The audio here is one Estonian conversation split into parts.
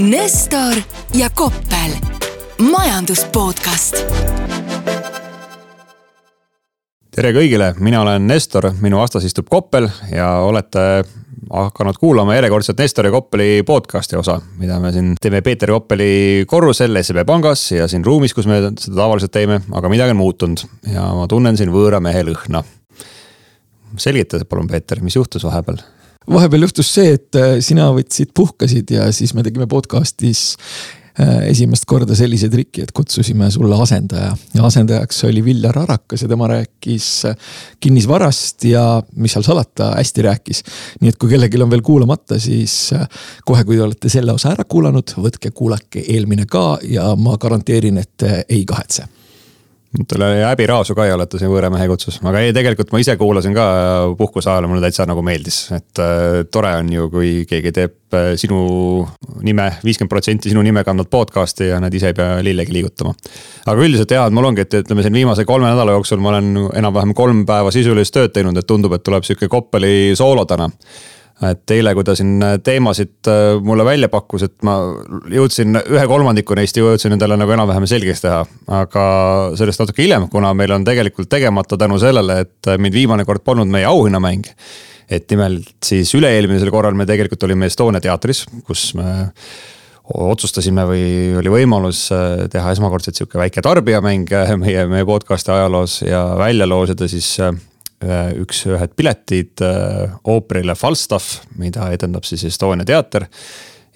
Nestor ja Koppel, majandus podcast. tere kõigile, mina olen Nestor, minu vastas istub Koppel ja olete hakanud kuulama järjekordset Nestor ja Koppeli podcast'i osa, mida me siin teeme Peeter Koppeli korrusel SEB pangas ja siin ruumis, kus me seda tavaliselt teeme, aga midagi on muutunud ja ma tunnen siin võõra mehe lõhna. selgita palun, Peeter, mis juhtus vahepeal? Vahepeal juhtus see, et äh, sina võtsid, puhkasid ja siis me tegime podcast'is äh, esimest korda sellise triki, et kutsusime sulle asendaja ja asendajaks oli Viljar Arakas ja tema rääkis äh, kinnisvarast ja mis seal salata, hästi rääkis. nii et kui kellelgi on veel kuulamata, siis kohe, kui te olete selle osa ära kuulanud, võtke, kuulake eelmine ka ja ma garanteerin, et ei kahetse Teil oli häbiraasu ka ei olete siin võõra mehe kutsus, aga ei, tegelikult ma ise kuulasin ka puhkuse ajal, mulle täitsa nagu meeldis, et äh, tore on ju, kui keegi teeb äh, sinu nime, viiskümmend protsenti sinu nime kandvat podcast'i ja nad ise ei pea lillegi liigutama. aga üldiselt jah, et mul ongi, et ütleme siin viimase kolme nädala jooksul ma olen enam-vähem kolm päeva sisulist tööd teinud, et tundub, et tuleb sihuke Koppeli soolo täna et eile, kui ta siin äh, teemasid äh, mulle välja pakkus, et ma jõudsin ühe kolmandiku neist jõudsin endale nagu enam-vähem selgeks teha. aga sellest natuke hiljem, kuna meil on tegelikult tegemata tänu sellele, et mind viimane kord polnud meie auhinnamäng. et nimelt siis üle-eelmisel korral me tegelikult olime Estonia teatris, kus me otsustasime või oli võimalus äh, teha esmakordselt sihuke väike tarbijamäng meie, meie podcast'i ajaloos ja välja loosida siis üks, ühed piletid äh, ooperile Falstaff, mida edendab siis Estonia teater.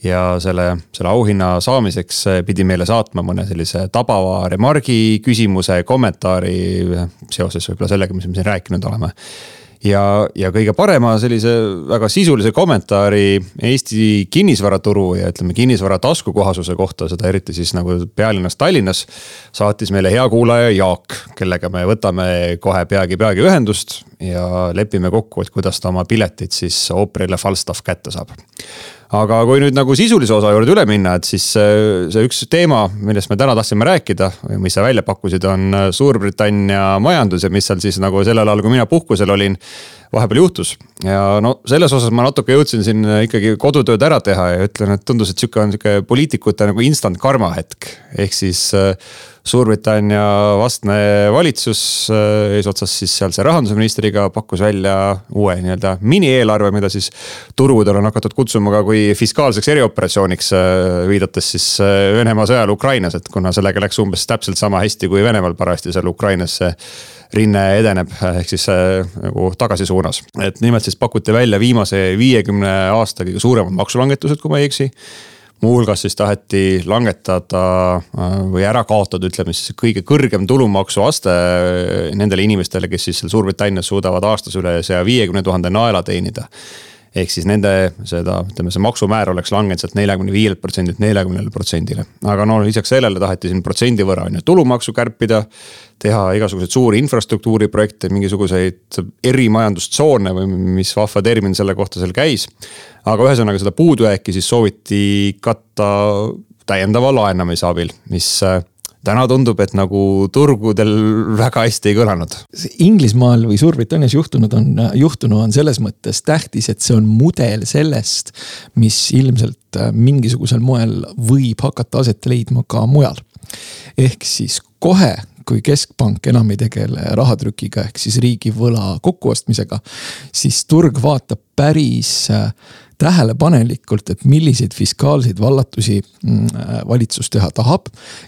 ja selle, selle auhinna saamiseks äh, pidi meile saatma mõne sellise tabava remargi, küsimuse, kommentaari seoses võib-olla sellega, mis me siin rääkinud oleme ja, ja kõige parema sellise väga sisulise kommentaari Eesti kinnisvaraturu ja ütleme, kinnisvara taskukohasuse kohta, seda eriti siis nagu pealinnas Tallinnas. saatis meile hea kuulaja Jaak, kellega me võtame kohe peagi-peagi ühendust ja lepime kokku, et kuidas ta oma piletid siis ooperile Falstaff kätte saab aga kui nüüd nagu sisulise osa juurde üle minna, et siis see üks teema, millest me täna tahtsime rääkida mis sa välja pakkusid, on Suurbritannia majandus ja mis seal siis nagu sellel ajal, kui mina puhkusel olin, vahepeal juhtus. ja no selles osas ma natuke jõudsin siin ikkagi kodutööd ära teha ja ütlen, et tundus, et sihuke on sihuke poliitikute nagu instant karma hetk, ehk siis Suurbritannia vastne valitsus äh, eesotsas siis sealse rahandusministriga pakkus välja uue nii-öelda minieelarve, mida siis turgudel on hakatud kutsuma ka kui fiskaalseks erioperatsiooniks. Äh, viidates siis äh, Venemaa sõjale Ukrainas, et kuna sellega läks umbes täpselt sama hästi kui Venemaal parajasti seal Ukrainas see rinne edeneb, ehk siis nagu tagasi suunas. et nimelt siis pakuti välja viimase viiekümne aasta kõige suuremad maksulangetused, kui ma ei eksi muuhulgas siis taheti langetada äh, või ära kaotada, ütleme siis kõige kõrgem tulumaksuaste äh, nendele inimestele, kes siis seal Suurbritannias suudavad aastas üle saja viiekümne tuhande naela teenida ehk siis nende seda, ütleme, see maksumäär oleks langenud sealt neljakümne viielt protsendilt neljakümnele protsendile. aga no lisaks sellele taheti siin protsendi võrra on ju tulumaksu kärpida. teha igasuguseid suuri infrastruktuuriprojekte, mingisuguseid erimajandustsoone või mis vahva termin selle kohta seal käis. aga ühesõnaga seda puudujääki siis sooviti katta täiendava laenamise abil, mis täna tundub, et nagu turgudel väga hästi ei kõlanud. Inglismaal või Suurbritannias juhtunud on, juhtunu on selles mõttes tähtis, et see on mudel sellest, mis ilmselt äh, mingisugusel moel võib hakata aset leidma ka mujal. ehk siis kohe kui keskpank enam ei tegele rahatrükiga ehk siis riigivõla kokkuostmisega, siis turg vaatab päris äh, tähelepanelikult, et milliseid fiskaalseid vallatusi mm, valitsus teha tahab.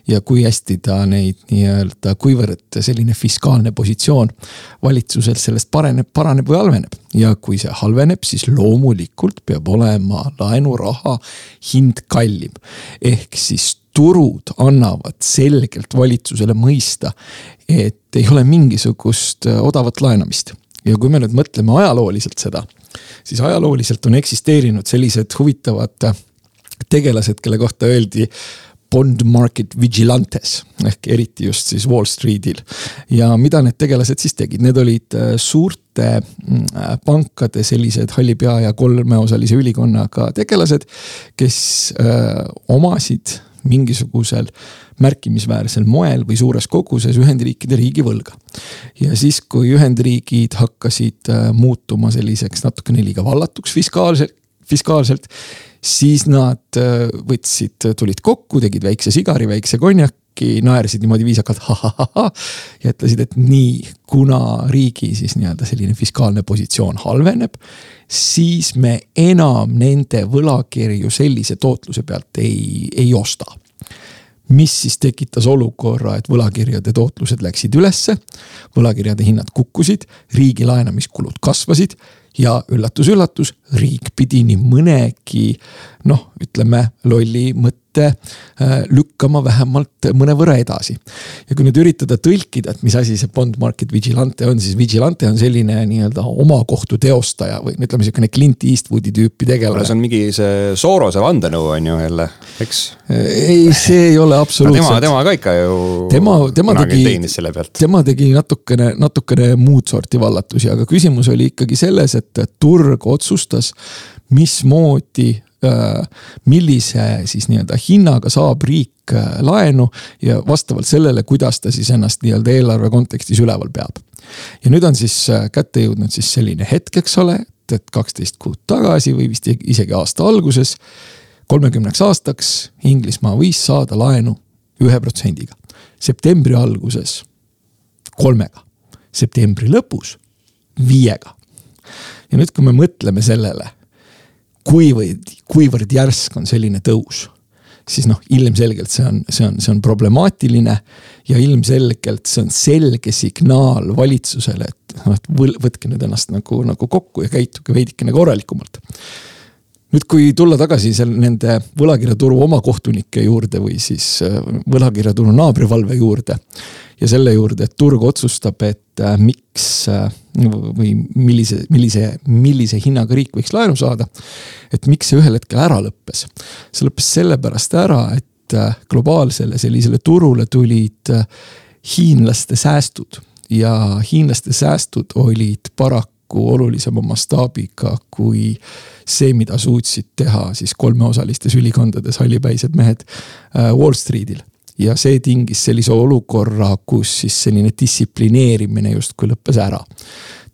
ja kui hästi ta neid nii-öelda, kuivõrd selline fiskaalne positsioon valitsusel sellest paraneb, paraneb või halveneb. ja kui see halveneb, siis loomulikult peab olema laenuraha hind kallim. ehk siis turud annavad selgelt valitsusele mõista, et ei ole mingisugust odavat laenamist ja kui me nüüd mõtleme ajalooliselt seda siis ajalooliselt on eksisteerinud sellised huvitavad tegelased, kelle kohta öeldi bond market vigilantes ehk eriti just siis Wall Streetil. ja mida need tegelased siis tegid, need olid äh, suurte mm, pankade sellised halli pea ja kolmeosalise ülikonnaga tegelased, kes öö, äh, omasid mingisugusel märkimisväärsel moel või suures koguses Ühendriikide riigivõlga. ja siis, kui Ühendriigid hakkasid äh, muutuma selliseks natukene liiga vallatuks fiskaalselt, fiskaalselt, siis nad äh, võtsid, tulid kokku, tegid väikse sigari, väikse konjaki, naersid niimoodi viisakalt ha-ha-ha-ha. ja ütlesid, et nii, kuna riigi siis nii-öelda selline fiskaalne positsioon halveneb, siis me enam nende võlakirju sellise tootluse pealt ei, ei osta mis siis tekitas olukorra, et võlakirjade tootlused läksid ülesse, võlakirjade hinnad kukkusid, riigi laenamiskulud kasvasid ja üllatus-üllatus, riik pidi nii mõnegi noh, ütleme lolli mõtte äh, lükkama vähemalt mõnevõrra edasi. ja kui nüüd üritada tõlkida, et mis asi see bond market vigilante on, siis vigilante on selline nii-öelda omakohtu teostaja või ütleme, sihukene Clint Eastwoodi tüüpi tegelane. see on mingi see Sorose vandenõu on ju jälle, eks? ei, see ei ole absoluutselt no,. tema, tema ka ikka ju. tema, tema tegi, tema tegi natukene, natukene muud sorti vallatusi, aga küsimus oli ikkagi selles, et turg otsustas mismoodi Äh, millise siis nii-öelda hinnaga saab riik äh, laenu ja vastavalt sellele, kuidas ta siis ennast nii-öelda eelarve kontekstis üleval peab. ja nüüd on siis äh, kätte jõudnud siis selline hetk, eks ole, et, et kaksteist kuud tagasi või vist isegi aasta alguses. kolmekümneks aastaks Inglismaa võis saada laenu ühe protsendiga, septembri alguses kolmega, septembri lõpus viiega. ja nüüd, kui me mõtleme sellele kuivõrd, kuivõrd järsk on selline tõus siis noh, ilmselgelt see on, see on, see on problemaatiline ja ilmselgelt see on selge signaal valitsusele, et noh, et võtke nüüd ennast nagu, nagu kokku ja käituge veidikene korralikumalt. nüüd, kui tulla tagasi seal nende võlakirjaturu oma kohtunike juurde või siis äh, võlakirjaturu naabrivalve juurde ja selle juurde, et turg otsustab, et äh, miks äh, või millise, millise, millise hinnaga riik võiks laenu saada. et miks see ühel hetkel ära lõppes? see lõppes sellepärast ära, et äh, globaalsele sellisele turule tulid hiinlaste säästud ja hiinlaste säästud olid paraku olulisema mastaabiga kui see, mida suutsid teha siis kolmeosalistes ülikondades hallipäised mehed Wall Streetil ja see tingis sellise olukorra, kus siis selline distsiplineerimine justkui lõppes ära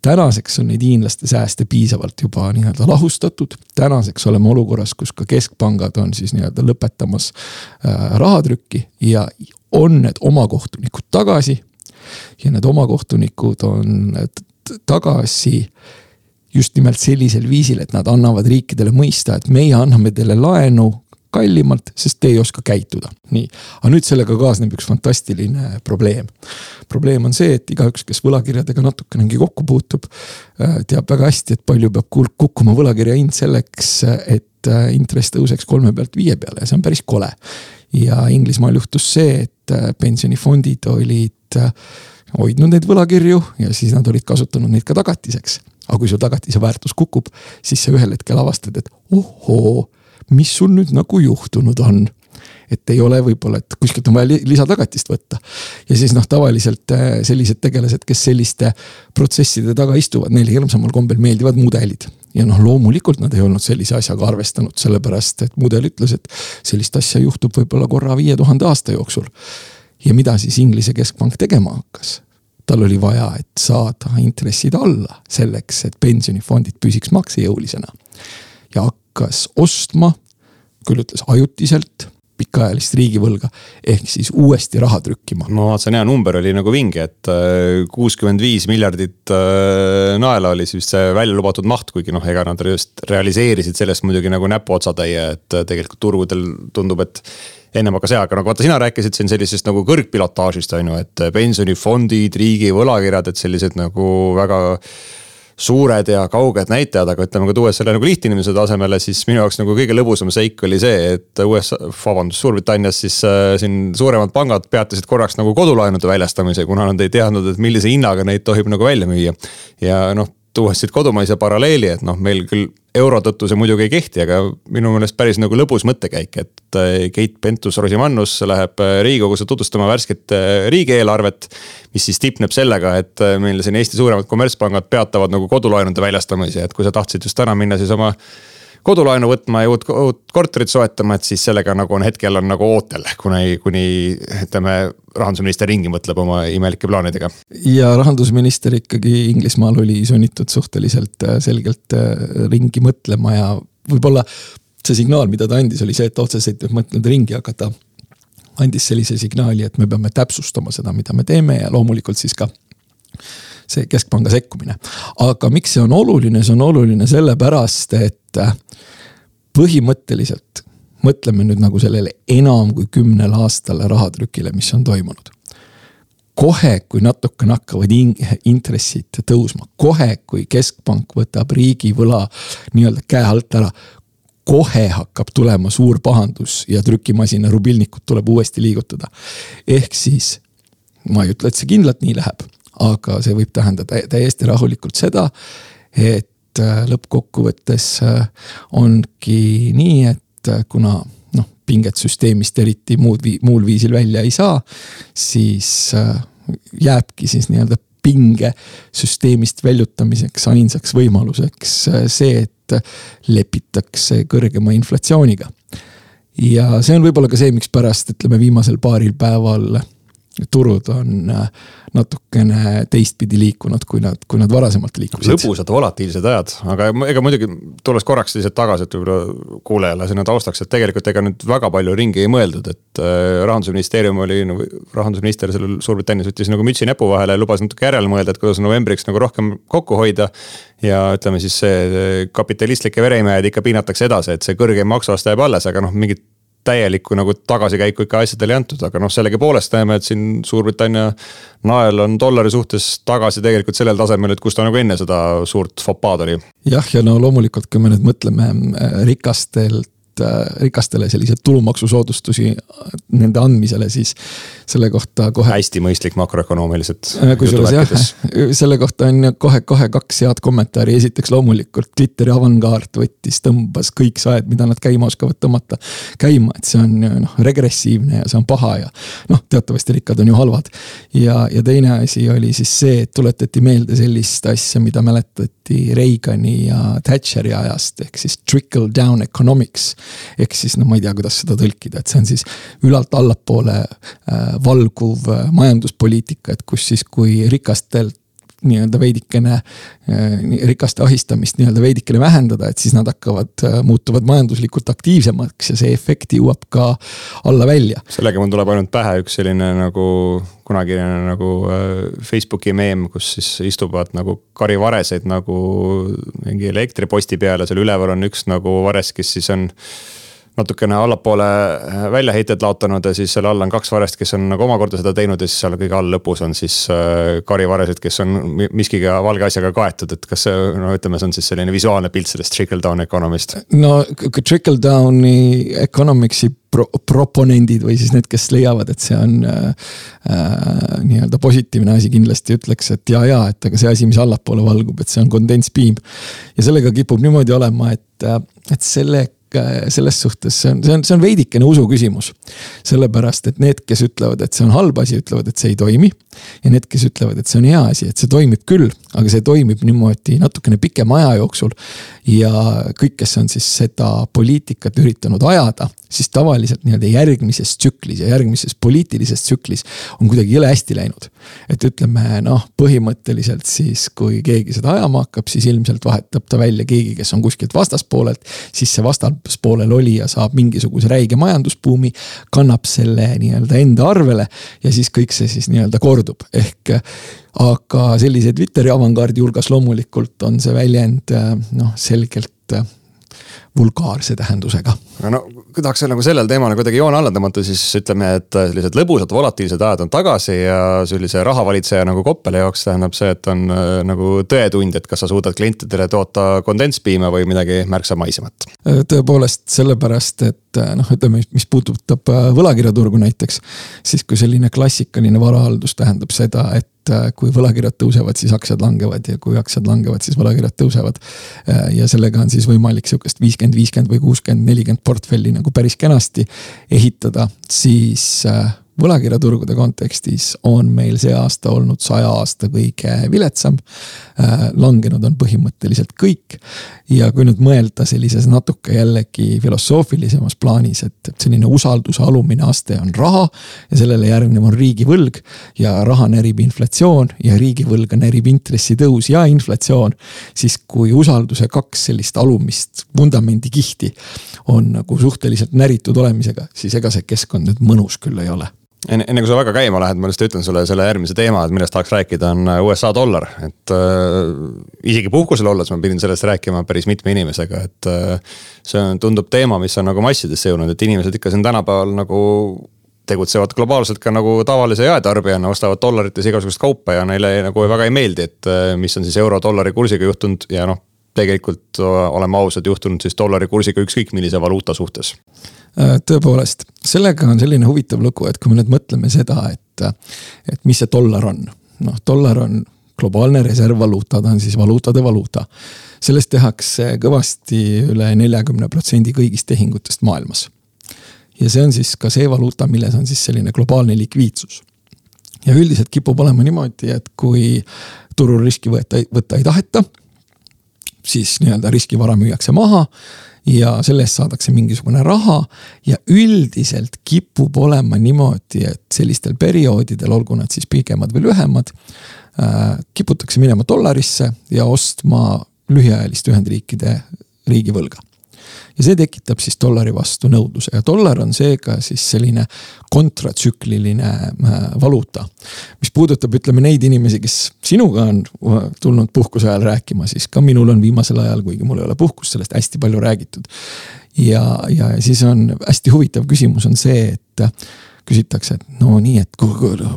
tänaseks on neid hiinlaste sääste piisavalt juba nii-öelda lahustatud. tänaseks oleme olukorras, kus ka keskpangad on siis nii-öelda lõpetamas äh, rahatrükki ja on need oma kohtunikud tagasi. ja need oma kohtunikud on tagasi just nimelt sellisel viisil, et nad annavad riikidele mõista, et meie anname teile laenu kallimalt, sest te ei oska käituda. nii, aga nüüd sellega kaasneb üks fantastiline probleem. probleem on see, et igaüks, kes võlakirjadega natukenegi kokku puutub, äh, teab väga hästi, et palju peab kukkuma võlakirja hind selleks, et äh, intress tõuseks kolme pealt viie peale ja see on päris kole. ja Inglismaal juhtus see, et äh, pensionifondid olid hoidnud neid võlakirju ja siis nad olid kasutanud neid ka tagatiseks. aga kui su tagatise väärtus kukub, siis sa ühel hetkel avastad, et ohoo mis sul nüüd nagu juhtunud on et ei ole võib-olla, et kuskilt on vaja lisatagatist võtta. ja siis noh, tavaliselt äh, sellised tegelased, kes selliste protsesside taga istuvad, neile hirmsamal kombel meeldivad mudelid. ja noh, loomulikult nad ei olnud sellise asjaga arvestanud, sellepärast et mudel ütles, et sellist asja juhtub võib-olla korra viie tuhande aasta jooksul. ja mida siis Inglise keskpank tegema hakkas? tal oli vaja, et saada intressid alla selleks, et pensionifondid püsiks maksejõulisena. ja hakkas ostma küll ütles ajutiselt pikaajalist riigivõlga ehk siis uuesti raha trükkima. ma vaatasin, hea number oli nagu vinge, et äh, kuuskümmend viis miljardit äh, naela oli siis see välja lubatud maht, kuigi noh, ega nad just realiseerisid sellest muidugi nagu näpuotsatäie, et äh, tegelikult turgudel tundub, et ennem hakkas hea, aga nagu vaata, sina rääkisid siin sellisest nagu kõrgpilotaažist on ju, et pensionifondid, riigi võlakirjad, et sellised nagu väga suured ja kauged näitajad, aga ütleme, kui tuues selle nagu lihtinimese tasemele, siis minu jaoks nagu kõige lõbusam seik oli see, et USA, vabandust, Suurbritannias siis äh, siin suuremad pangad peatasid korraks nagu kodulaenude väljastamise, kuna nad ei teadnud, et millise hinnaga neid tohib nagu välja müüa. ja noh, tuues siit kodumaise paralleeli, et noh, meil küll euro tõttu see muidugi ei kehti, aga minu meelest päris nagu lõbus mõttekäik, et äh, Keit Pentus-Rosimannus läheb äh, riigikogusse tutvustama värsket äh, riigieelarvet. mis siis tipneb sellega, et meil siin Eesti suuremad kommertspangad peatavad nagu kodulaenude väljastamise, et kui sa tahtsid just täna minna siis oma kodulaenu võtma ja uut, uut korterit soetama, et siis sellega nagu on hetkel on nagu ootel, kuni, kuni ütleme, rahandusminister ringi mõtleb oma imelike plaanidega. ja rahandusminister ikkagi Inglismaal oli sunnitud suhteliselt äh, selgelt äh, ringi mõtlema ja võib-olla see signaal, mida ta andis, oli see, et otseselt ei mõtelnud ringi, aga ta andis sellise signaali, et me peame täpsustama seda, mida me teeme ja loomulikult siis ka see keskpanga sekkumine. aga miks see on oluline, see on oluline sellepärast, et põhimõtteliselt mõtleme nüüd nagu sellele enam kui kümnele aastale rahatrükile, mis on toimunud. kohe, kui natukene hakkavad in intressid tõusma, kohe, kui keskpank võtab riigivõla nii-öelda käe alt ära, kohe hakkab tulema suur pahandus ja trükimasina rubilnikut tuleb uuesti liigutada. ehk siis ma ei ütle, et see kindlalt nii läheb, aga see võib tähendada täiesti rahulikult seda, et äh, lõppkokkuvõttes äh, ongi nii, et äh, kuna noh, pinget süsteemist eriti muud, muul viisil välja ei saa, siis jääbki siis nii-öelda pinge süsteemist väljutamiseks ainsaks võimaluseks see, et lepitakse kõrgema inflatsiooniga. ja see on võib-olla ka see, mikspärast ütleme viimasel paaril päeval turud on äh, natukene teistpidi liikunud, kui nad, kui nad varasemalt liikusid. lõbusad, volatiilsed ajad, aga ega muidugi tulles korraks lihtsalt tagasi, et võib-olla kuulajale sinna taustaks, et tegelikult ega nüüd väga palju ringi ei mõeldud, et äh, rahandusministeerium oli nagu, rahandusminister sellel Suurbritannias võttis nagu mütsi näpu vahele ja lubas natuke järele mõelda, et kuidas novembriks nagu rohkem kokku hoida. ja ütleme siis see kapitalistlikke vereimehed ikka piinatakse edasi, et see kõrgem maksuaste jääb alles, aga noh, mingit täielikku nagu tagasikäiku ikka asjadele ei antud, aga noh, sellegipoolest näeme, et siin Suurbritannia nael on dollari suhtes tagasi tegelikult sellel tasemel, et kus ta nagu enne seda suurt fopaad oli. jah, ja no loomulikult, kui me nüüd mõtleme äh, rikastelt Äh, rikastele selliseid tulumaksusoodustusi äh, nende andmisele, siis selle kohta kohe. hästi mõistlik makroökonoomiliselt. Äh, kusjuures jah, selle kohta on kohe-kohe kaks head kommentaari, esiteks loomulikult Twitteri avangard võttis, tõmbas kõik saed, mida nad käima oskavad tõmmata, käima, et see on noh, regressiivne ja see on paha ja noh, teatavasti rikkad on ju halvad. ja, ja teine asi oli siis see, et tuletati meelde sellist asja, mida mäletati Reagani ja Thatcheri ajast, ehk siis trickle down economics ehk siis noh, ma ei tea, kuidas seda tõlkida, et see on siis ülalt allapoole äh, valguv äh, majanduspoliitika, et kus siis, kui rikastelt nii-öelda veidikene äh, rikaste ahistamist nii-öelda veidikene vähendada, et siis nad hakkavad, äh, muutuvad majanduslikult aktiivsemaks ja see efekt jõuab ka alla välja. sellega mul tuleb ainult pähe üks selline nagu kunagine nagu Facebooki meem, kus siis istuvad nagu karivareseid nagu mingi elektriposti peal ja seal üleval on üks nagu vares, kes siis on natukene allapoole äh, väljaheited laotanud ja siis selle all on kaks varest, kes on nagu omakorda seda teinud ja siis seal kõige all lõpus on siis äh, karivaresed, kes on miskiga valge asjaga kaetud, et kas see, no ütleme, see on siis selline visuaalne pilt sellest trickle down economist. no trickle down'i economic'i pro proponendid või siis need, kes leiavad, et see on äh, äh, nii-öelda positiivne asi, kindlasti ütleks, et ja, ja, et aga see asi, mis allapoole valgub, et see on kondentspiim. ja sellega kipub niimoodi olema, et, et selle Äh, selles suhtes see on, see on, see on veidikene usu küsimus. sellepärast, et need, kes ütlevad, et see on halb asi, ütlevad, et see ei toimi. ja need, kes ütlevad, et see on hea asi, et see toimib küll, aga see toimib niimoodi natukene pikema aja jooksul. ja kõik, kes on siis seda poliitikat üritanud ajada, siis tavaliselt nii-öelda järgmises tsüklis ja järgmises poliitilises tsüklis on kuidagi jõle hästi läinud. et ütleme noh, põhimõtteliselt siis, kui keegi seda ajama hakkab, siis ilmselt vahetab ta välja keegi, kes on kuskilt vastaspoolelt, siis see vastas vastaspoolel olija saab mingisuguse räige majandusbuumi, kannab selle nii-öelda enda arvele ja siis kõik see siis nii-öelda kordub, ehk aga sellise Twitteri avangardi hulgas loomulikult on see väljend noh, selgelt vulgaarse tähendusega. no kui tahaks nagu sellel teemal kuidagi joone alla tõmmata, siis ütleme, et sellised lõbusad volatiilsed ajad on tagasi ja sellise rahavalitseja nagu Koppeli jaoks tähendab see, et on äh, nagu tõetund, et kas sa suudad klientidele toota kondentspiima või midagi märksa maisemat. Äh, tõepoolest sellepärast, et äh, noh, ütleme, mis puudutab võlakirjaturgu näiteks, siis kui selline klassikaline varahaldus tähendab seda, et et kui võlakirjad tõusevad, siis aktsiad langevad ja kui aktsiad langevad, siis võlakirjad tõusevad. ja sellega on siis võimalik sihukest viiskümmend, viiskümmend või kuuskümmend, nelikümmend portfelli nagu päris kenasti ehitada, siis võlakirjaturgude kontekstis on meil see aasta olnud saja aasta kõige viletsam. Äh, langenud on põhimõtteliselt kõik ja kui nüüd mõelda sellises natuke jällegi filosoofilisemas plaanis, et selline usalduse alumine aste on raha ja sellele järgnev on riigivõlg ja raha närib inflatsioon ja riigivõlga närib intressitõus ja inflatsioon. siis kui usalduse kaks sellist alumist vundamendikihti on nagu suhteliselt näritud olemisega, siis ega see keskkond nüüd mõnus küll ei ole enne, enne kui sa väga käima lähed, ma lihtsalt ütlen sulle selle järgmise teema, et millest tahaks rääkida, on äh, USA dollar, et äh, isegi puhkusel olles ma pidin sellest rääkima päris mitme inimesega, et äh, see on, tundub teema, mis on nagu massidesse jõudnud, et inimesed ikka siin tänapäeval nagu tegutsevad globaalselt ka nagu tavalise jaetarbijana, ostavad dollarites igasugust kaupa ja neile nagu väga ei meeldi, et äh, mis on siis euro-dollari kursiga juhtunud ja noh, tegelikult oleme ausad, juhtunud siis dollari kursiga ükskõik millise valuuta suhtes tõepoolest, sellega on selline huvitav lugu, et kui me nüüd mõtleme seda, et, et mis see dollar on. noh, dollar on globaalne reservvaluuta, ta on siis valuutade valuuta. sellest tehakse kõvasti üle neljakümne protsendi kõigist tehingutest maailmas. ja see on siis ka see valuuta, milles on siis selline globaalne likviidsus. ja üldiselt kipub olema niimoodi, et kui turul riski võtta, võtta ei taheta, siis nii-öelda riskivara müüakse maha ja selle eest saadakse mingisugune raha. ja üldiselt kipub olema niimoodi, et sellistel perioodidel, olgu nad siis pikemad või lühemad äh,. kiputakse minema dollarisse ja ostma lühiajalist Ühendriikide riigivõlga ja see tekitab siis dollari vastu nõudluse ja dollar on seega siis selline kontratsükliline äh, valuuta. mis puudutab, ütleme neid inimesi, kes sinuga on äh, tulnud puhkuse ajal rääkima, siis ka minul on viimasel ajal, kuigi mul ei ole puhkust, sellest hästi palju räägitud. ja, ja siis on hästi huvitav küsimus on see, et äh, küsitakse, et no nii, et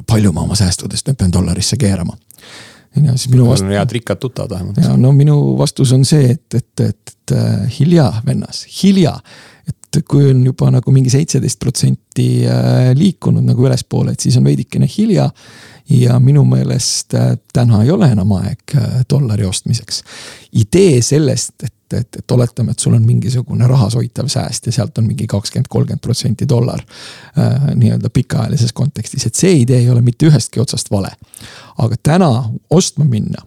palju ma oma säästudest nüüd pean dollarisse keerama on ju, siis minu vastus. head rikkad tuttavad vähemalt. ja no minu vastus on see, et, et, et, et hilja, vennas, hilja. et kui on juba nagu mingi seitseteist protsenti äh, liikunud nagu ülespoole, et siis on veidikene hilja. ja minu meelest äh, täna ei ole enam aeg äh, dollari ostmiseks. idee sellest, et et, et oletame, et sul on mingisugune rahas hoitav sääst ja sealt on mingi kakskümmend, kolmkümmend protsenti dollar äh,. nii-öelda pikaajalises kontekstis, et see idee ei ole mitte ühestki otsast vale. Aga täna ostma minna,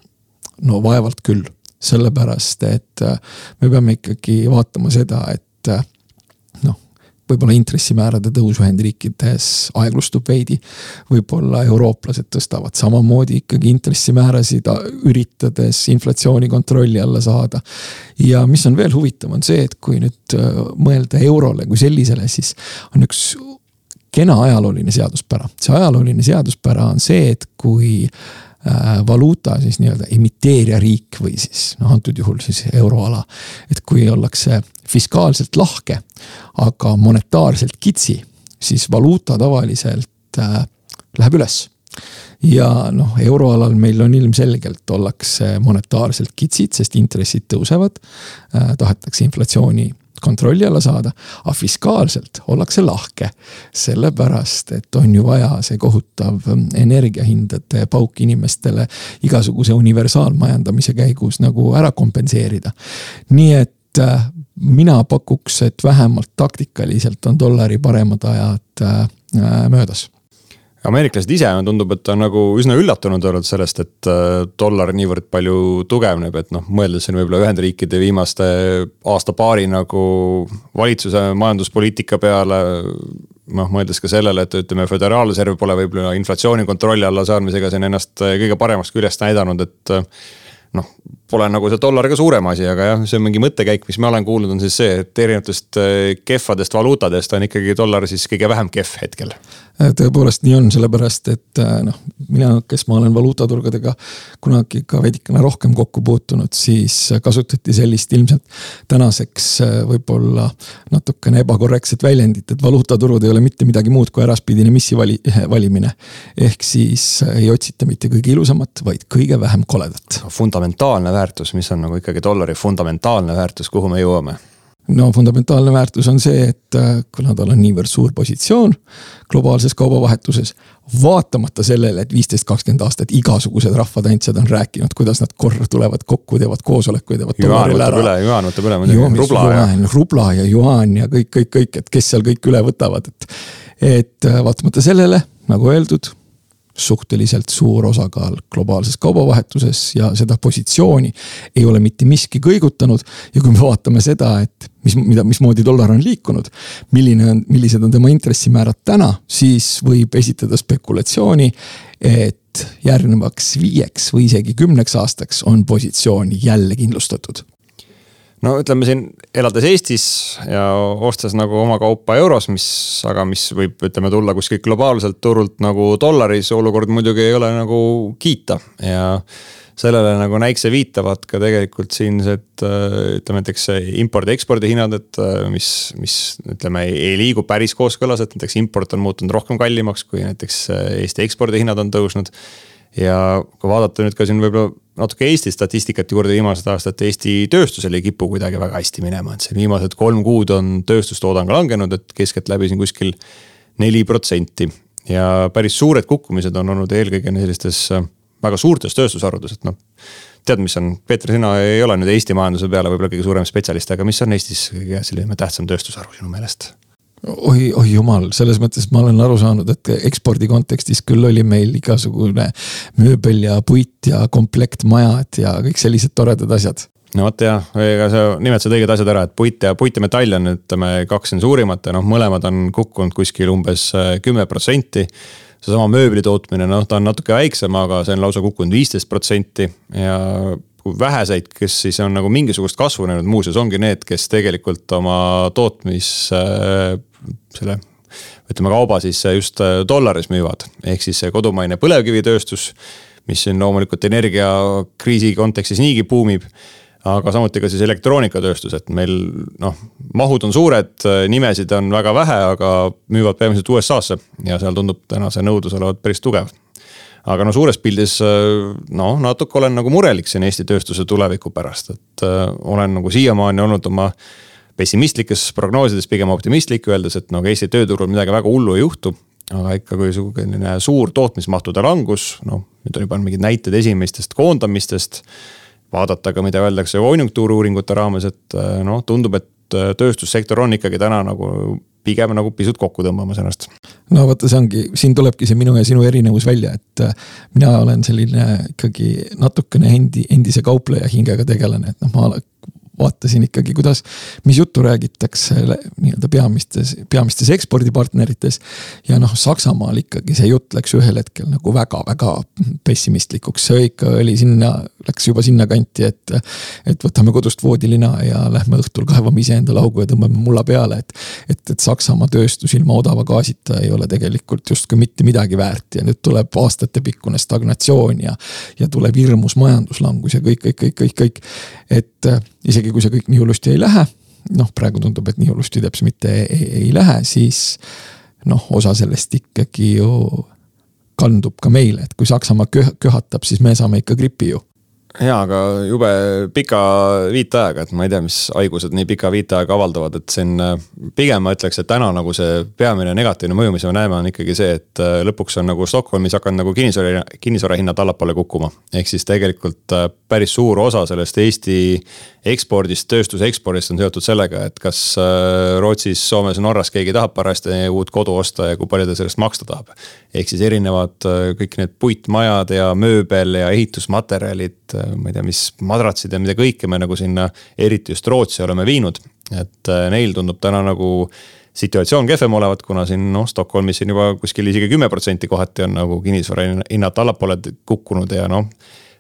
no vaevalt küll, sellepärast et äh, me peame ikkagi vaatama seda, et äh, võib-olla intressimäärade tõus Ühendriikides aeglustub veidi. võib-olla eurooplased tõstavad samamoodi ikkagi intressimäärasid, üritades inflatsiooni kontrolli alla saada. ja mis on veel huvitav, on see, et kui nüüd äh, mõelda eurole kui sellisele, siis on üks kena ajalooline seaduspära. see ajalooline seaduspära on see, et kui Äh, valuuta siis nii-öelda emiteerija riik või siis noh, antud juhul siis euroala. et kui ollakse fiskaalselt lahke, aga monetaarselt kitsi, siis valuuta tavaliselt äh, läheb üles ja noh, euroalal meil on ilmselgelt ollakse monetaarselt kitsid, sest intressid tõusevad äh,. tahetakse inflatsiooni kontrolli alla saada, aga fiskaalselt ollakse lahke. sellepärast, et on ju vaja see kohutav energiahindade pauk inimestele igasuguse universaalmajandamise käigus nagu ära kompenseerida. nii et äh, mina pakuks, et vähemalt taktikaliselt on dollari paremad ajad äh, möödas ameeriklased ise tundub, et on nagu üsna üllatunud olnud sellest, et äh, dollar niivõrd palju tugevneb, et noh, mõeldes siin võib-olla Ühendriikide viimaste aasta-paari nagu valitsuse majanduspoliitika peale. noh, mõeldes ka sellele, et ütleme, föderaalreserv pole võib-olla inflatsiooni kontrolli alla saamisega siin ennast kõige paremast küljest näidanud, et noh, pole nagu see dollar ka suurem asi, aga jah, see on mingi mõttekäik, mis ma olen kuulnud, on siis see, et erinevatest kehvadest valuutadest on ikkagi dollar siis kõige vähem kehv hetkel tõepoolest nii on, sellepärast et äh, noh, mina, kes ma olen valuutaturgudega kunagi ka veidikene rohkem kokku puutunud, siis kasutati sellist ilmselt tänaseks võib-olla natukene ebakorrektset väljendit, et valuutaturud ei ole mitte midagi muud kui äraspidine missi vali, valimine. ehk siis ei otsita mitte kõige ilusamat, vaid kõige vähem koledat. Fundamentaalne väärtus, mis on nagu ikkagi dollari fundamentaalne väärtus, kuhu me jõuame? no fundamentaalne väärtus on see, et äh, kuna tal on niivõrd suur positsioon globaalses kaubavahetuses. vaatamata sellele, et viisteist, kakskümmend aastat igasugused rahvatantsijad on rääkinud, kuidas nad korra tulevad kokku, teevad koosolekuid, teevad. Võtab üle, Juhan võtab üle muidugi, rubla ja. rubla ja Juhan ja kõik, kõik, kõik, et kes seal kõik üle võtavad, et et äh, vaatamata sellele, nagu öeldud, suhteliselt suur osakaal globaalses kaubavahetuses ja seda positsiooni ei ole mitte miski kõigutanud. ja kui me vaatame seda, et mis, mida, mismoodi dollar on liikunud, milline on, millised on tema intressimäärad täna, siis võib esitada spekulatsiooni, et järgnevaks viieks või isegi kümneks aastaks on positsioon jälle kindlustatud no ütleme siin elades Eestis ja ostes nagu oma kaupa euros, mis, aga mis võib, ütleme tulla kuskilt globaalselt turult nagu dollaris, olukord muidugi ei ole nagu kiita. Ja sellele nagu näikse viitavad ka tegelikult siinsed ütleme näiteks impordi-ekspordi hinnad, et mis, mis ütleme ei liigu päris kooskõlas, et näiteks import on muutunud rohkem kallimaks, kui näiteks Eesti ekspordihinnad on tõusnud ja kui vaadata nüüd ka siin võib-olla natuke Eesti statistikat juurde viimased aastad, Eesti tööstusel ei kipu kuidagi väga hästi minema, et siin viimased kolm kuud on tööstustoodang langenud, et keskeltläbi siin kuskil neli protsenti. ja päris suured kukkumised on olnud eelkõige sellistes äh, väga suurtes tööstusharudes, et noh. tead, mis on, Peeter, sina ei ole nüüd Eesti majanduse peale võib-olla kõige suurem spetsialist, aga mis on Eestis kõige selline tähtsam tööstusharu sinu meelest? Oi, oi jumal, selles mõttes ma olen aru saanud, et ekspordi kontekstis küll oli meil igasugune mööbel ja puit ja komplektmajad ja kõik sellised toredad asjad no vot jah, ega sa nimetasid õiged asjad ära, et puit ja, puit ja metall on ütleme kaks on suurimat ja noh, mõlemad on kukkunud kuskil umbes äh, kümme protsenti. seesama mööbli tootmine, noh, ta on natuke väiksem, aga see on lausa kukkunud viisteist protsenti ja väheseid, kes siis on nagu mingisugust kasvu näinud muuseas, ongi need, kes tegelikult oma tootmis äh, selle ütleme kauba siis just äh, dollaris müüvad, ehk siis kodumaine põlevkivitööstus, mis siin loomulikult energiakriisi kontekstis niigi buumib aga samuti ka siis elektroonikatööstus, et meil noh, mahud on suured, nimesid on väga vähe, aga müüvad peamiselt USA-sse ja seal tundub täna see nõudlus olevat päris tugev. Aga no suures pildis noh, natuke olen nagu murelik siin Eesti tööstuse tuleviku pärast, et äh, olen nagu siiamaani olnud oma pessimistlikes prognoosides pigem optimistlik, öeldes, et no Eesti tööturul midagi väga hullu ei juhtu. aga ikka, kui selline suur tootmismahtude langus, noh, nüüd on juba mingid näited esimestest koondamistest. vaadata ka, mida öeldakse konjunktuuriuuringute raames, et noh, tundub, et tööstussektor on ikkagi täna nagu pigem nagu pisut kokku tõmbamas ennast. no vaata, see ongi, siin tulebki see minu ja sinu erinevus välja, et mina olen selline ikkagi natukene endi, endise kaupleja hingega tegelane, et noh, ma vaatasin ikkagi, kuidas, mis juttu räägitakse nii-öelda peamistes, peamistes ekspordipartnerites. ja noh, Saksamaal ikkagi see jutt läks ühel hetkel nagu väga-väga pessimistlikuks, see ikka oli sinna, läks juba sinnakanti, et. et võtame kodust voodilina ja lähme õhtul kaevame iseenda laugu ja tõmbame mulla peale, et. et, et Saksamaa tööstus ilma odava gaasita ei ole tegelikult justkui mitte midagi väärt ja nüüd tuleb aastatepikkune stagnatsioon ja. ja tuleb hirmus majanduslangus ja kõik, kõik, kõik, kõik, kõik, et isegi kui see kõik nii hullusti ei lähe, noh, praegu tundub, et nii hullusti teps mitte ei, ei lähe, siis noh, osa sellest ikkagi ju kandub ka meile, et kui Saksamaa köh-, köhatab, siis me saame ikka gripi ju jaa, aga jube pika viiteajaga, et ma ei tea, mis haigused nii pika viiteaega avaldavad, et siin äh, pigem ma ütleks, et täna nagu see peamine negatiivne mõju, mis me näeme, on ikkagi see, et äh, lõpuks on nagu Stockholmis hakanud nagu kinnisvara, kinnisvara hinnad allapoole kukkuma. ehk siis tegelikult äh, päris suur osa sellest Eesti ekspordist, tööstuse ekspordist on seotud sellega, et kas Rootsis, Soomes, Norras keegi tahab parajasti uut kodu osta ja kui palju ta sellest maksta tahab. ehk siis erinevad kõik need puitmajad ja mööbel ja ehitusmaterjalid ma ei tea, mis madratsid ja mida kõike me nagu sinna, eriti just Rootsi oleme viinud. et äh, neil tundub täna nagu situatsioon kehvem olevat, kuna siin noh, Stockholmis siin juba kuskil isegi kümme protsenti kohati on nagu kinnisvara hinnad allapoole kukkunud ja noh.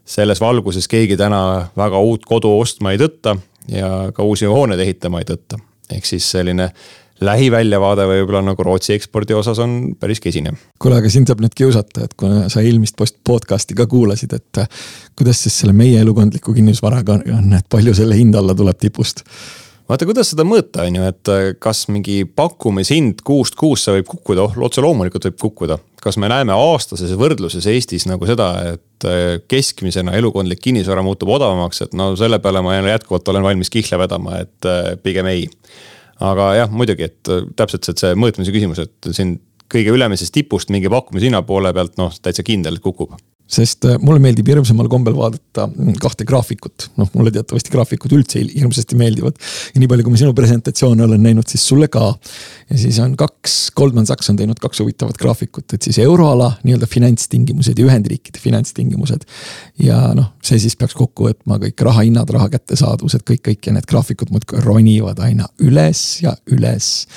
selles valguses keegi täna väga uut kodu ostma ei tõtta ja ka uusi hooneid ehitama ei tõtta. ehk siis selline lähiväljavaade võib-olla nagu Rootsi ekspordi osas on päris kesine. kuule, aga sind saab nüüd kiusata, et kuna sa eelmist podcast'i ka kuulasid, et äh, kuidas siis selle meie elukondliku kinnisvaraga on, et palju selle hind alla tuleb tipust? vaata, kuidas seda mõõta, on ju, et äh, kas mingi pakkumishind kuust kuusse võib kukkuda, oh otse loomulikult võib kukkuda. kas me näeme aastases võrdluses Eestis nagu seda, et äh, keskmisena elukondlik kinnisvara muutub odavamaks, et no selle peale ma jätkuvalt olen valmis kihla vedama, et pigem ei aga jah, muidugi, et äh, täpselt see, see mõõtmise küsimus, et siin kõige ülemisest tipust mingi pakkumishinna poole pealt noh, täitsa kindel, kukub sest äh, mulle meeldib hirmsamal kombel vaadata mm, kahte graafikut, noh, mulle teatavasti graafikud üldse hirmsasti meeldivad. ja nii palju, kui ma sinu presentatsioone olen näinud, siis sulle ka. ja siis on kaks, Goldman Sachs on teinud kaks huvitavat graafikut, et siis euroala nii-öelda finantstingimused ja Ühendriikide finantstingimused. ja noh, see siis peaks kokku võtma kõik rahahinnad, raha kättesaadavused, kõik, kõik ja need graafikud muudkui ronivad aina üles ja üles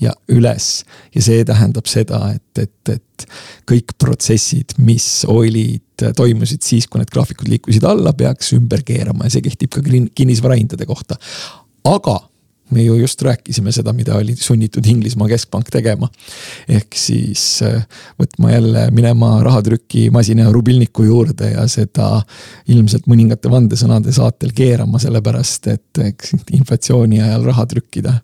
ja üles. ja see tähendab seda, et, et, et kõik protsessid, mis olid, toimusid siis, kui need graafikud liikusid alla, peaks ümber keerama ja see kehtib ka kinnisvarahindade kohta. aga me ju just rääkisime seda, mida oli sunnitud Inglismaa keskpank tegema. ehk siis äh, võtma jälle minema rahatrükimasina rubilniku juurde ja seda ilmselt mõningate vandesõnade saatel keerama, sellepärast et eks inflatsiooni ajal raha trükkida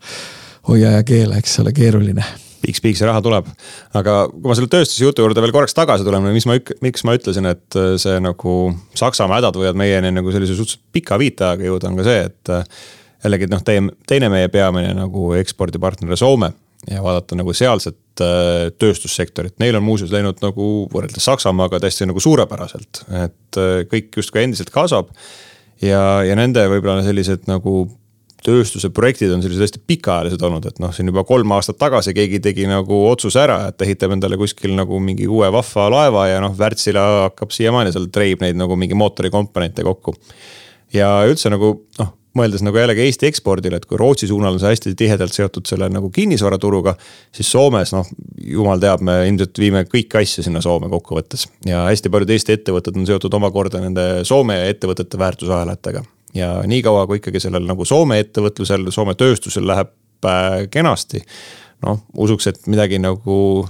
hoia ja keela, eks ole, keeruline piiks-piiks ja raha tuleb. aga kui ma selle tööstuse jutu juurde veel korraks tagasi tulen mis ma, miks ma ütlesin, et äh, see nagu Saksamaa hädad võivad meieni nagu sellise suhteliselt pika viiteajaga jõuda, on ka see, et. Äh, jällegi noh, teie, teine meie peamine nagu ekspordipartner Soome ja vaadata nagu sealset äh, tööstussektorit, neil on muuseas läinud nagu võrreldes Saksamaaga täiesti nagu suurepäraselt, et kõik justkui endiselt kasvab. ja, ja nende võib-olla sellised nagu tööstuse projektid on sellised hästi pikaajalised olnud, et noh, siin juba kolm aastat tagasi keegi tegi nagu otsuse ära, et ehitab endale kuskil nagu mingi uue vahva laeva ja noh, Wärtsilä hakkab siiamaani seal treib neid nagu mingi mootorikomponente kokku. ja üldse nagu noh, mõeldes nagu jällegi Eesti ekspordile, et kui Rootsi suunal on see hästi tihedalt seotud selle nagu kinnisvaraturuga. siis Soomes noh, jumal teab, me ilmselt viime kõiki asju sinna Soome kokkuvõttes ja hästi paljud Eesti ettevõtted on seotud omakorda nende Soome ettevõtete väärtusahelatega ja niikaua, kui ikkagi sellel nagu Soome ettevõtlusel, Soome tööstusel läheb äh, kenasti. noh, usuks, et midagi nagu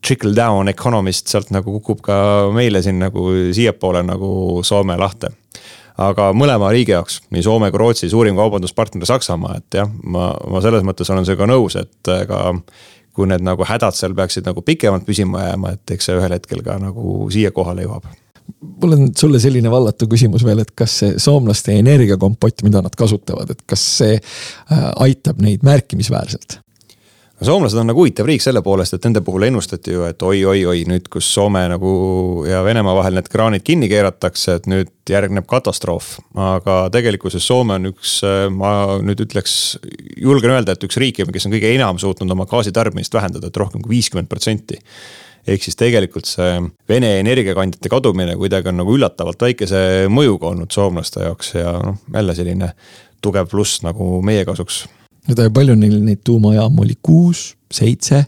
trickle down economist sealt nagu kukub ka meile siin nagu siiapoole nagu Soome lahte aga mõlema riigi jaoks, nii Soome kui Rootsi suurim kaubanduspartner Saksamaa, et jah, ma, ma selles mõttes olen sinuga nõus, et ega kui need nagu hädad seal peaksid nagu pikemalt püsima jääma, et eks see ühel hetkel ka nagu siia kohale jõuab mul on sulle selline vallatu küsimus veel, et kas see soomlaste energiakompott, mida nad kasutavad, et kas see äh, aitab neid märkimisväärselt? no soomlased on nagu huvitav riik selle poolest, et nende puhul ennustati ju, et oi-oi-oi, nüüd kus Soome nagu ja Venemaa vahel need kraanid kinni keeratakse, et nüüd järgneb katastroof. aga tegelikkuses Soome on üks, äh, ma nüüd ütleks, julgen öelda, et üks riike, kes on kõige enam suutnud oma gaasitarbimist vähendada, et rohkem kui viiskümmend protsenti ehk siis tegelikult see Vene energiakandjate kadumine kuidagi on nagu üllatavalt väikese mõjuga olnud soomlaste jaoks ja noh, jälle selline tugev pluss nagu meie kasuks. no palju neil neid tuumajaamu oli, kuus, seitse?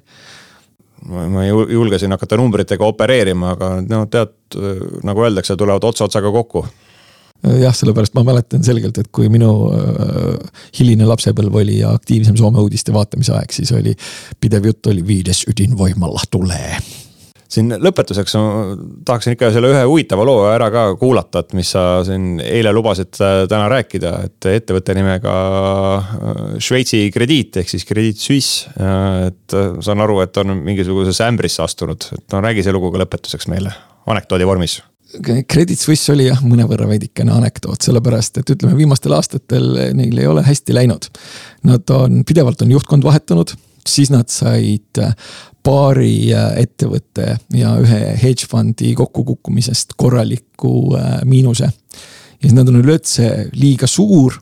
ma ei julge siin hakata numbritega opereerima, aga no tead, nagu öeldakse, tulevad ots otsaga kokku jah, sellepärast ma mäletan selgelt, et kui minu äh, hiline lapsepõlv oli ja aktiivsem Soome uudiste vaatamise aeg, siis oli pidev jutt oli viides ydinvoimala tulee siin lõpetuseks tahaksin ikka selle ühe huvitava loo ära ka kuulata, et mis sa siin eile lubasid äh, täna rääkida, et ettevõtte nimega äh, Šveitsi krediit ehk siis Credit Suisse. Äh, et saan aru, et on mingisugusesse ämbrisse astunud, et no räägi see lugu ka lõpetuseks meile anekdoodi vormis Credit Suisse oli jah, mõnevõrra veidikene anekdoot, sellepärast et ütleme, viimastel aastatel neil ei ole hästi läinud. Nad on, pidevalt on juhtkond vahetunud, siis nad said paari äh, ettevõtte ja ühe hedge fund'i kokkukukkumisest korraliku äh, miinuse. ja siis nad on üleüldse liiga suur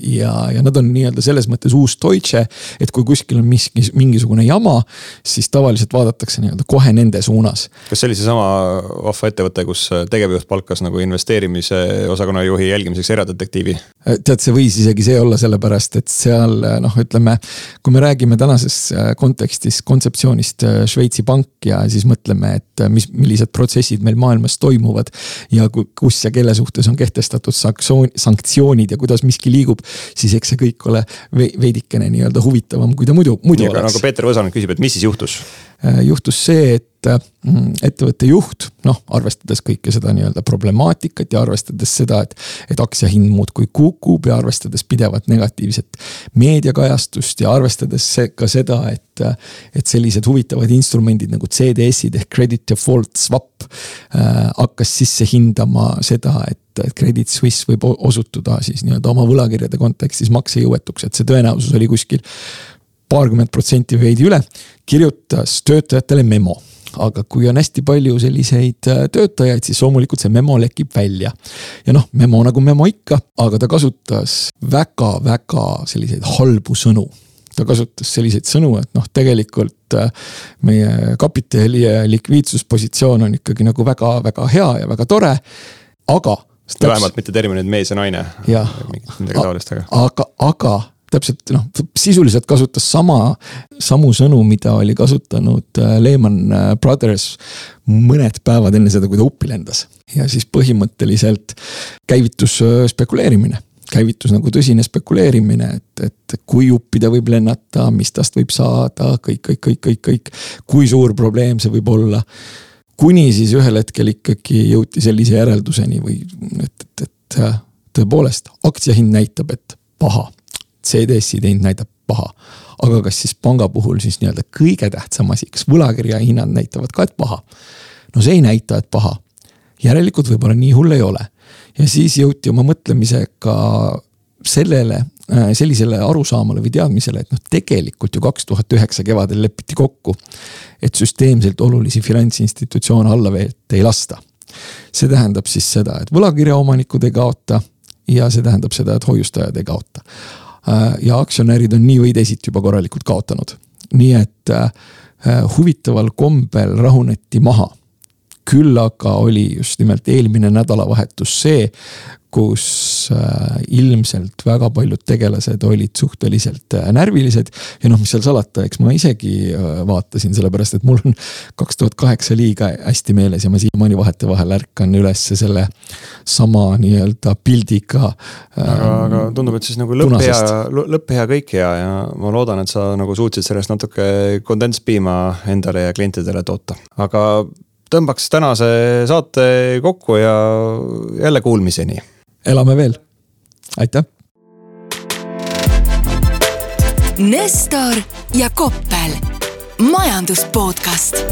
ja, ja nad on nii-öelda selles mõttes uus Deutsche, et kui kuskil on miski, mingisugune jama, siis tavaliselt vaadatakse nii-öelda kohe nende suunas. kas see oli seesama vahva ettevõte, kus tegevjuht palkas nagu investeerimise osakonna juhi jälgimiseks eradetektiivi? tead, see võis isegi see olla, sellepärast et seal noh, ütleme, kui me räägime tänases äh, kontekstis kontseptsioonist äh, Šveitsi pank ja siis mõtleme, et äh, mis, millised protsessid meil maailmas toimuvad. ja kus ja kelle suhtes on kehtestatud sanktsioon, sanktsioonid ja kuidas, mis miski liigub, siis eks see kõik ole veidikene nii-öelda huvitavam, kui ta muidu, muidu ja, oleks. nagu Peeter Võsanen küsib, et mis siis juhtus? Äh, juhtus see, et mm, ettevõtte juht, noh, arvestades kõike seda nii-öelda problemaatikat ja arvestades seda, et, et aktsia hind muudkui kukub ja arvestades pidevat negatiivset meediakajastust ja arvestades ka seda, et, et sellised huvitavad instrumendid nagu CDS-id ehk credit default swap äh, hakkas sisse hindama seda, et et Credit Suisse võib osutuda siis nii-öelda oma võlakirjade kontekstis maksejõuetuks, et see tõenäosus oli kuskil paarkümmend protsenti või veidi üle. kirjutas töötajatele memo aga kui on hästi palju selliseid äh, töötajaid, siis loomulikult see memo lekib välja. ja noh, memo nagu memo ikka, aga ta kasutas väga-väga selliseid halbu sõnu ta kasutas selliseid sõnu, et noh, tegelikult äh, meie kapitali likviidsuspositsioon on ikkagi nagu väga-väga hea ja väga tore, aga. vähemalt mitte terminid mees ja naine. aga. aga, aga täpselt noh, sisuliselt kasutas sama, samu sõnu, mida oli kasutanud äh, Lehman äh, Brothers mõned päevad enne seda, kui ta uppi lendas. ja siis põhimõtteliselt käivitus spekuleerimine käivitus nagu tõsine spekuleerimine, et, et kui uppi ta võib lennata, mis tast võib saada, kõik, kõik, kõik, kõik, kõik. kui suur probleem see võib olla. kuni siis ühel hetkel ikkagi jõuti sellise järelduseni või et, et, et tõepoolest aktsia hind näitab, et paha. CDS-i hind näitab paha. aga kas siis panga puhul siis nii-öelda kõige tähtsam asi, kas võlakirja hinnad näitavad ka, et paha? no see ei näita, et paha. järelikult võib-olla nii hull ei ole ja siis jõuti oma mõtlemisega sellele, äh, sellisele arusaamale või teadmisele, et noh, tegelikult ju kaks tuhat üheksa kevadel lepiti kokku, et süsteemselt olulisi finantsinstitutsioone alla vette ei lasta. see tähendab siis seda, et võlakirjaomanikud ei kaota ja see tähendab seda, et hoiustajad ei kaota. Äh, ja aktsionärid on nii või teisiti juba korralikult kaotanud, nii et äh, huvitaval kombel rahuneti maha küll aga oli just nimelt eelmine nädalavahetus see, kus äh, ilmselt väga paljud tegelased olid suhteliselt äh, närvilised. ja noh, mis seal salata, eks ma isegi äh, vaatasin, sellepärast et mul on kaks tuhat kaheksa liiga hästi meeles ja ma siiamaani vahetevahel ärkan üles selle sama nii-öelda pildiga. aga, aga tundub, et siis nagu lõpp hea, lõpp hea, kõik hea ja ma loodan, et sa nagu suutsid sellest natuke kondentspiima endale ja klientidele toota, aga tõmbaks tänase saate kokku ja jälle kuulmiseni. elame veel, aitäh. Nestor ja Koppel, majandus podcast